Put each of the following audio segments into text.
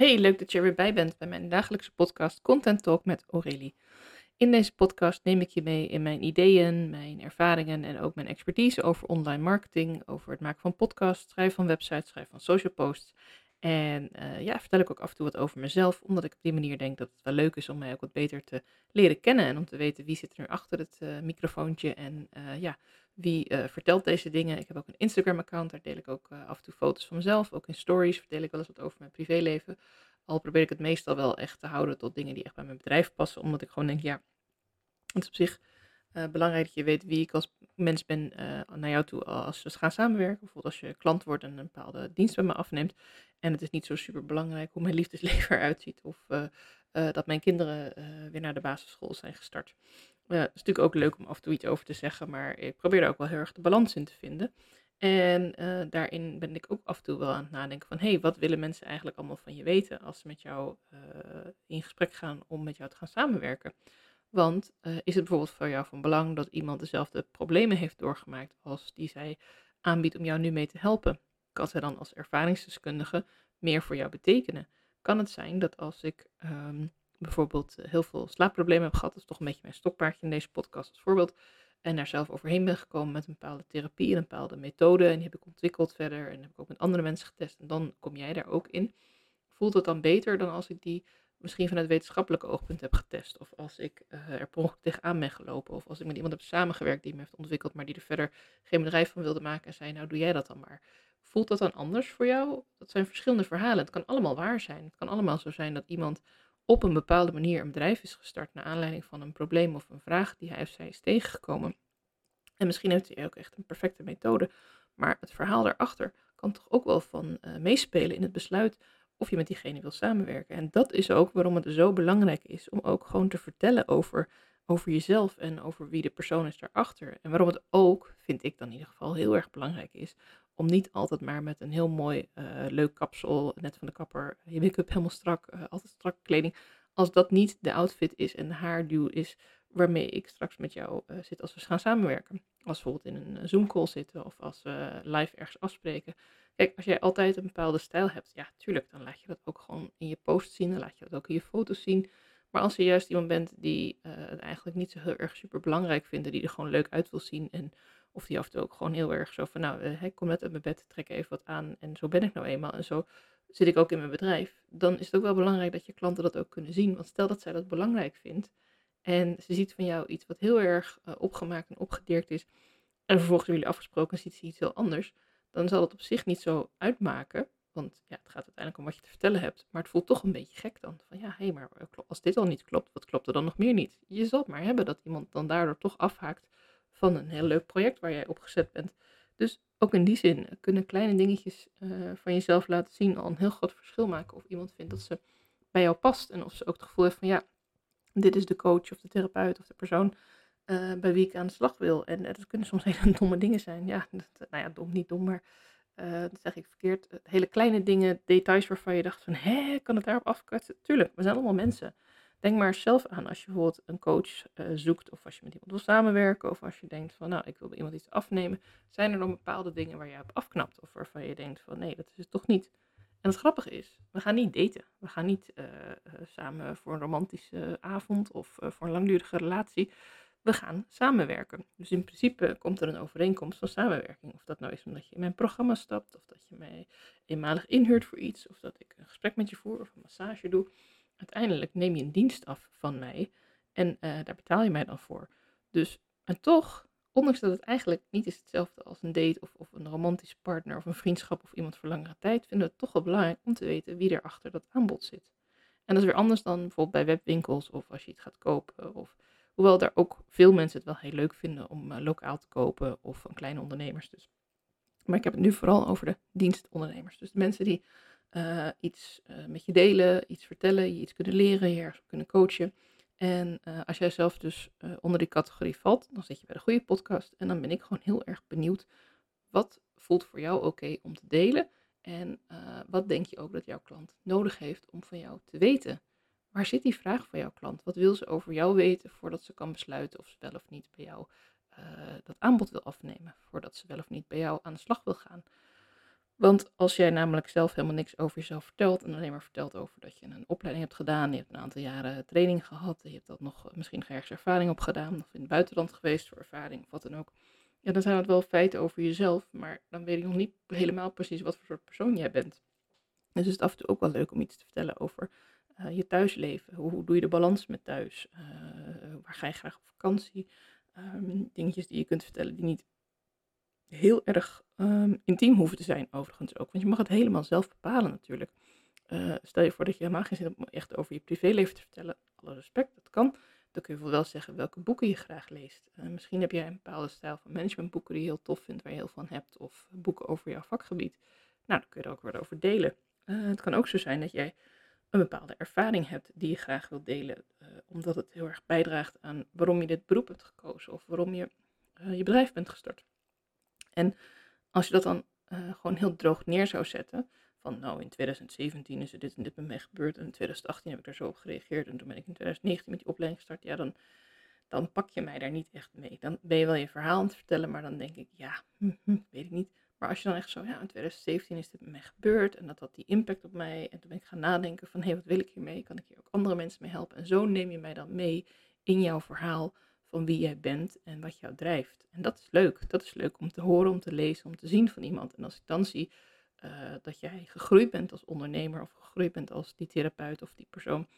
Hey, leuk dat je er weer bij bent bij mijn dagelijkse podcast Content Talk met Aurélie. In deze podcast neem ik je mee in mijn ideeën, mijn ervaringen en ook mijn expertise over online marketing, over het maken van podcasts, schrijven van websites, schrijven van social posts. En uh, ja, vertel ik ook af en toe wat over mezelf, omdat ik op die manier denk dat het wel leuk is om mij ook wat beter te leren kennen en om te weten wie zit er nu achter het uh, microfoontje en uh, ja, wie vertelt deze dingen. Ik heb ook een Instagram-account, daar deel ik ook af en toe foto's van mezelf. Ook in stories vertel ik wel eens wat over mijn privéleven. Al probeer ik het meestal wel echt te houden tot dingen die echt bij mijn bedrijf passen, omdat ik gewoon denk, ja, het is op zich uh, belangrijk dat je weet wie ik als mens ben uh, naar jou toe als we gaan samenwerken. Bijvoorbeeld als je klant wordt en een bepaalde dienst bij me afneemt. En het is niet zo super belangrijk hoe mijn liefdesleven eruit ziet of uh, dat mijn kinderen weer naar de basisschool zijn gestart. het is natuurlijk ook leuk om af en toe iets over te zeggen, maar ik probeer er ook wel heel erg de balans in te vinden. En daarin ben ik ook af en toe wel aan het nadenken van, hé, hey, wat willen mensen eigenlijk allemaal van je weten als ze met jou in gesprek gaan om met jou te gaan samenwerken? Want uh, is het bijvoorbeeld voor jou van belang dat iemand dezelfde problemen heeft doorgemaakt als die zij aanbiedt om jou nu mee te helpen? Kan zij dan als ervaringsdeskundige meer voor jou betekenen? Kan het zijn dat als ik um, bijvoorbeeld eh, heel veel slaapproblemen heb gehad, dat is toch een beetje mijn stokpaardje in deze podcast als voorbeeld, en daar zelf overheen ben gekomen met een bepaalde therapie en een bepaalde methode, en die heb ik ontwikkeld verder en heb ik ook met andere mensen getest, en dan kom jij daar ook in. Voelt het dan beter dan als ik die misschien vanuit wetenschappelijke oogpunt heb getest. Of als ik uh, er ongeluk tegenaan ben gelopen. Of als ik met iemand heb samengewerkt die me heeft ontwikkeld, maar die er verder geen bedrijf van wilde maken. En zei, nou doe jij dat dan maar. Voelt dat dan anders voor jou? Dat zijn verschillende verhalen. Het kan allemaal waar zijn. Het kan allemaal zo zijn dat iemand op een bepaalde manier een bedrijf is gestart naar aanleiding van een probleem of een vraag die hij of zij is tegengekomen. En misschien heeft hij ook echt een perfecte methode. Maar het verhaal daarachter kan toch ook wel van uh, meespelen in het besluit of je met diegene wil samenwerken. En dat is ook waarom het zo belangrijk is om ook gewoon te vertellen over, over jezelf en over wie de persoon is daarachter. En waarom het ook, vind ik dan in ieder geval, heel erg belangrijk is om niet altijd maar met een heel mooi, uh, leuk kapsel, net van de kapper, je make-up helemaal strak, uh, altijd strak kleding. Als dat niet de outfit is en de haarduw is waarmee ik straks met jou uh, zit als we gaan samenwerken. Als we bijvoorbeeld in een Zoom call zitten of als we live ergens afspreken. Kijk, als jij altijd een bepaalde stijl hebt, ja, tuurlijk, dan laat je dat ook gewoon in je post zien, dan laat je dat ook in je foto's zien. Maar als je juist iemand bent die uh, het eigenlijk niet zo heel erg super belangrijk vindt, die er gewoon leuk uit wil zien en of die af en toe ook gewoon heel erg zo van, nou, uh, ik kom net uit mijn bed, trek even wat aan en zo ben ik nou eenmaal en zo zit ik ook in mijn bedrijf, dan is het ook wel belangrijk dat je klanten dat ook kunnen zien. Want stel dat zij dat belangrijk vindt en ze ziet van jou iets wat heel erg uh, opgemaakt en opgedirkt is en vervolgens jullie afgesproken ziet ze iets heel anders, dan zal het op zich niet zo uitmaken. Want ja, het gaat uiteindelijk om wat je te vertellen hebt. Maar het voelt toch een beetje gek dan. Van ja, hé, hey, maar als dit al niet klopt, wat klopt er dan nog meer niet? Je zal het maar hebben dat iemand dan daardoor toch afhaakt van een heel leuk project waar jij op gezet bent. Dus ook in die zin kunnen kleine dingetjes uh, van jezelf laten zien al een heel groot verschil maken. Of iemand vindt dat ze bij jou past. En of ze ook het gevoel heeft van ja, dit is de coach of de therapeut of de persoon uh, bij wie ik aan de slag wil. En uh, dat kunnen soms hele domme dingen zijn. Ja, dat, nou ja, dom, niet dom, maar dat zeg ik verkeerd. hele kleine dingen, details waarvan je dacht van, hé, kan het daarop afkutsen? Tuurlijk, we zijn allemaal mensen. Denk maar zelf aan als je bijvoorbeeld een coach zoekt of als je met iemand wil samenwerken of als je denkt van, nou, ik wil bij iemand iets afnemen. Zijn er dan bepaalde dingen waar je op afknapt of waarvan je denkt van, nee, dat is het toch niet? En het grappige is, we gaan niet daten. We gaan niet samen voor een romantische avond of voor een langdurige relatie we gaan samenwerken. Dus in principe komt er een overeenkomst van samenwerking. Of dat nou is omdat je in mijn programma stapt, of dat je mij eenmalig inhuurt voor iets, of dat ik een gesprek met je voer of een massage doe. Uiteindelijk neem je een dienst af van mij en uh, daar betaal je mij dan voor. Dus, en toch, ondanks dat het eigenlijk niet is hetzelfde als een date of, of een romantische partner of een vriendschap of iemand voor langere tijd, vinden we het toch wel belangrijk om te weten wie er achter dat aanbod zit. En dat is weer anders dan bijvoorbeeld bij webwinkels of als je iets gaat kopen of Hoewel daar ook veel mensen het wel heel leuk vinden om uh, lokaal te kopen of van kleine ondernemers dus. Maar ik heb het nu vooral over de dienstondernemers. Dus de mensen die uh, iets uh, met je delen, iets vertellen, je iets kunnen leren, je ergens kunnen coachen. En als jij zelf dus onder die categorie valt, dan zit je bij de goede podcast. En dan ben ik gewoon heel erg benieuwd, wat voelt voor jou oké om te delen? En wat denk je ook dat jouw klant nodig heeft om van jou te weten? Waar zit die vraag van jouw klant? Wat wil ze over jou weten voordat ze kan besluiten of ze wel of niet bij jou uh, dat aanbod wil afnemen? Voordat ze wel of niet bij jou aan de slag wil gaan? Want als jij namelijk zelf helemaal niks over jezelf vertelt en alleen maar vertelt over dat je een opleiding hebt gedaan, je hebt een aantal jaren training gehad, je hebt dat nog eh, misschien ergens ervaring op gedaan, of in het buitenland geweest voor ervaring of wat dan ook. Ja, dan zijn het wel feiten over jezelf, maar dan weet ik nog niet helemaal precies wat voor soort persoon jij bent. Dus is het af en toe ook wel leuk om iets te vertellen over uh, je thuisleven. Hoe, doe je de balans met thuis? Uh, waar ga je graag op vakantie? Um, dingetjes die je kunt vertellen die niet heel erg um, intiem hoeven te zijn, overigens ook. Want je mag het helemaal zelf bepalen natuurlijk. Uh, stel je voor dat je helemaal geen zin hebt om echt over je privéleven te vertellen. Alle respect, dat kan. Dan kun je wel zeggen welke boeken je graag leest. Misschien heb jij een bepaalde stijl van managementboeken die je heel tof vindt, waar je heel van hebt. Of boeken over jouw vakgebied. Nou, dan kun je er ook wat over delen. Het kan ook zo zijn dat jij een bepaalde ervaring hebt die je graag wilt delen. omdat het heel erg bijdraagt aan waarom je dit beroep hebt gekozen. Of waarom je je bedrijf bent gestart. En als je dat dan uh, gewoon heel droog neer zou zetten, van nou in 2017 is er dit en dit met mij gebeurd en in 2018 heb ik er zo op gereageerd en toen ben ik in 2019 met die opleiding gestart, ja dan, dan pak je mij daar niet echt mee. Dan ben je wel je verhaal aan het vertellen, maar dan denk ik, ja, hm, hm, weet ik niet. Maar als je dan echt zo, ja, in 2017 is dit met mij gebeurd en dat had die impact op mij. En toen ben ik gaan nadenken van, hé, wat wil ik hiermee? Kan ik hier ook andere mensen mee helpen? En zo neem je mij dan mee in jouw verhaal van wie jij bent en wat jou drijft. En dat is leuk. Dat is leuk om te horen, om te lezen, om te zien van iemand. En als ik dan zie uh, dat jij gegroeid bent als ondernemer of gegroeid bent als die therapeut of die persoon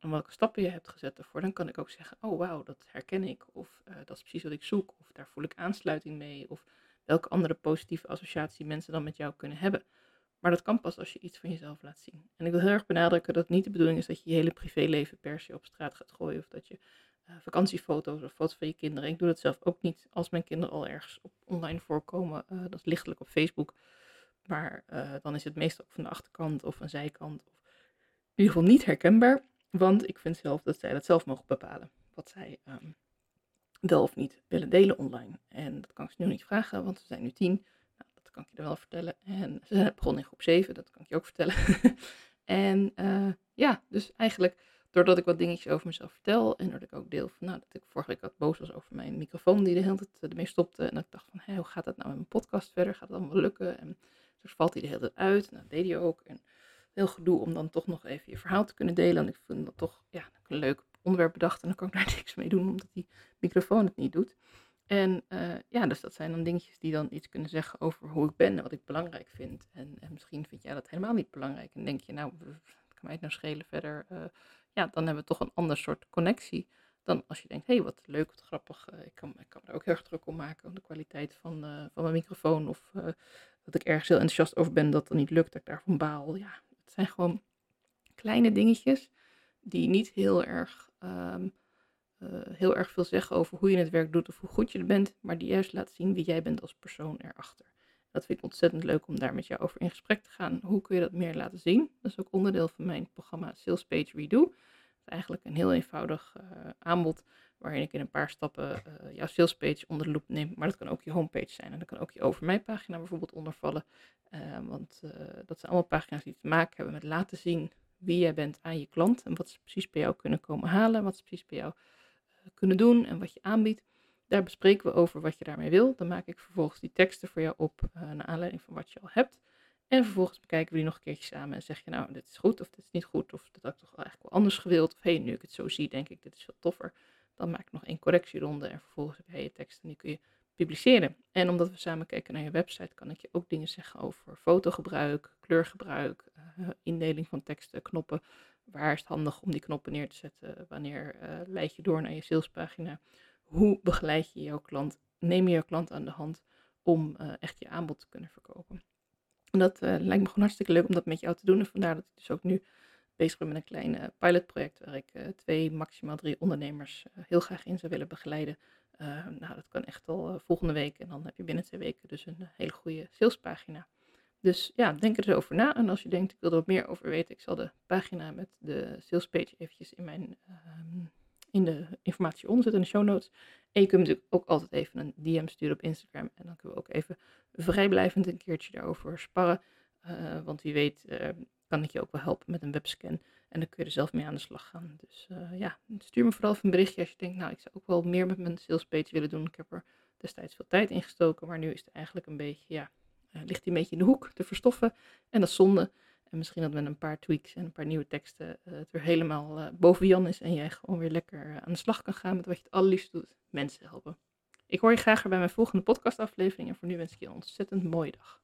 en welke stappen je hebt gezet ervoor, dan kan ik ook zeggen, oh wauw, dat herken ik. Of uh, dat is precies wat ik zoek. Of daar voel ik aansluiting mee. Of welke andere positieve associatie mensen dan met jou kunnen hebben. Maar dat kan pas als je iets van jezelf laat zien. En ik wil heel erg benadrukken dat het niet de bedoeling is dat je je hele privéleven per se op straat gaat gooien. Of dat je uh, vakantiefoto's of foto's van je kinderen. Ik doe dat zelf ook niet als mijn kinderen al ergens op online voorkomen. Uh, dat is lichtelijk op Facebook. Maar uh, dan is het meestal van de achterkant of een zijkant. Of in ieder geval niet herkenbaar. Want ik vind zelf dat zij dat zelf mogen bepalen. Wat zij um, wel of niet willen delen online. En dat kan ik ze nu niet vragen, want ze zijn nu tien. Nou, dat kan ik je er wel vertellen. En ze begonnen in groep 7, dat kan ik je ook vertellen. en ja, dus eigenlijk doordat ik wat dingetjes over mezelf vertel en doordat ik ook deel van, nou, dat ik vorige week wat boos was over mijn microfoon die de hele tijd ermee stopte. En dat ik dacht van, hé, hoe gaat dat nou met mijn podcast verder? Gaat het allemaal lukken? En dus valt hij de hele tijd uit. En dat deed hij ook. En heel gedoe om dan toch nog even je verhaal te kunnen delen. En ik vind dat toch, ja, een leuk onderwerp bedacht en dan kan ik daar niks mee doen, omdat die microfoon het niet doet. En uh, ja, dus dat zijn dan dingetjes die dan iets kunnen zeggen over hoe ik ben en wat ik belangrijk vind. En, en misschien vind jij dat helemaal niet belangrijk en denk je, nou, kan mij het nou schelen verder? Uh, ja, dan hebben we toch een ander soort connectie dan als je denkt, hé, hey, wat leuk, wat grappig. Uh, ik, kan, ik kan er ook heel erg druk om maken om de kwaliteit van, van mijn microfoon. Of dat ik ergens heel enthousiast over ben dat het niet lukt, dat ik daarvan baal. Ja, het zijn gewoon kleine dingetjes die niet heel erg, um, heel erg veel zeggen over hoe je het werk doet of hoe goed je er bent. Maar die juist laten zien wie jij bent als persoon erachter. Dat vind ik ontzettend leuk om daar met jou over in gesprek te gaan. Hoe kun je dat meer laten zien? Dat is ook onderdeel van mijn programma Sales Page Redo. Dat is eigenlijk een heel eenvoudig uh, aanbod waarin ik in een paar stappen uh, jouw salespage onder de loep neem. Maar dat kan ook je homepage zijn en dat kan ook je over mij pagina bijvoorbeeld ondervallen. Uh, want dat zijn allemaal pagina's die te maken hebben met laten zien wie jij bent aan je klant en wat ze precies bij jou kunnen komen halen, wat ze precies bij jou kunnen doen en wat je aanbiedt. Daar bespreken we over wat je daarmee wil. Dan maak ik vervolgens die teksten voor jou op uh, naar aanleiding van wat je al hebt. En vervolgens bekijken we die nog een keertje samen en zeg je nou, dit is goed of dit is niet goed. Of dat had ik toch eigenlijk wel anders gewild. Of hé, hey, nu ik het zo zie, denk ik, dit is veel toffer. Dan maak ik nog één correctieronde en vervolgens heb je je tekst en die kun je publiceren. En omdat we samen kijken naar je website, kan ik je ook dingen zeggen over fotogebruik, kleurgebruik, indeling van teksten, knoppen. Waar is het handig om die knoppen neer te zetten? Wanneer uh, leid je door naar je salespagina? hoe begeleid je jouw klant? Neem je jouw klant aan de hand om uh, echt je aanbod te kunnen verkopen? En dat lijkt me gewoon hartstikke leuk om dat met jou te doen. En vandaar dat ik dus ook nu bezig ben met een klein pilotproject waar ik twee, maximaal drie ondernemers heel graag in zou willen begeleiden. nou, dat kan echt al volgende week en dan heb je binnen twee weken dus een hele goede salespagina. Dus ja, denk er eens over na. En als je denkt, ik wil er wat meer over weten, ik zal de pagina met de salespage eventjes in mijn ehm, in de informatie zit in de show notes. En je kunt natuurlijk ook altijd even een DM sturen op Instagram. En dan kunnen we ook even vrijblijvend een keertje daarover sparren. Uh, want wie weet uh, kan ik je ook wel helpen met een webscan. En dan kun je er zelf mee aan de slag gaan. Dus uh, ja, stuur me vooral even een berichtje als je denkt, nou ik zou ook wel meer met mijn salespage willen doen. Ik heb er destijds veel tijd in gestoken, maar nu is het eigenlijk een beetje, ja, ligt hij een beetje in de hoek te verstoffen. En dat is zonde. En misschien dat met een paar tweaks en een paar nieuwe teksten het weer helemaal boven Jan is. En jij gewoon weer lekker aan de slag kan gaan met wat je het allerliefst doet: mensen helpen. Ik hoor je graag bij mijn volgende podcastaflevering. En voor nu wens ik je een ontzettend mooie dag.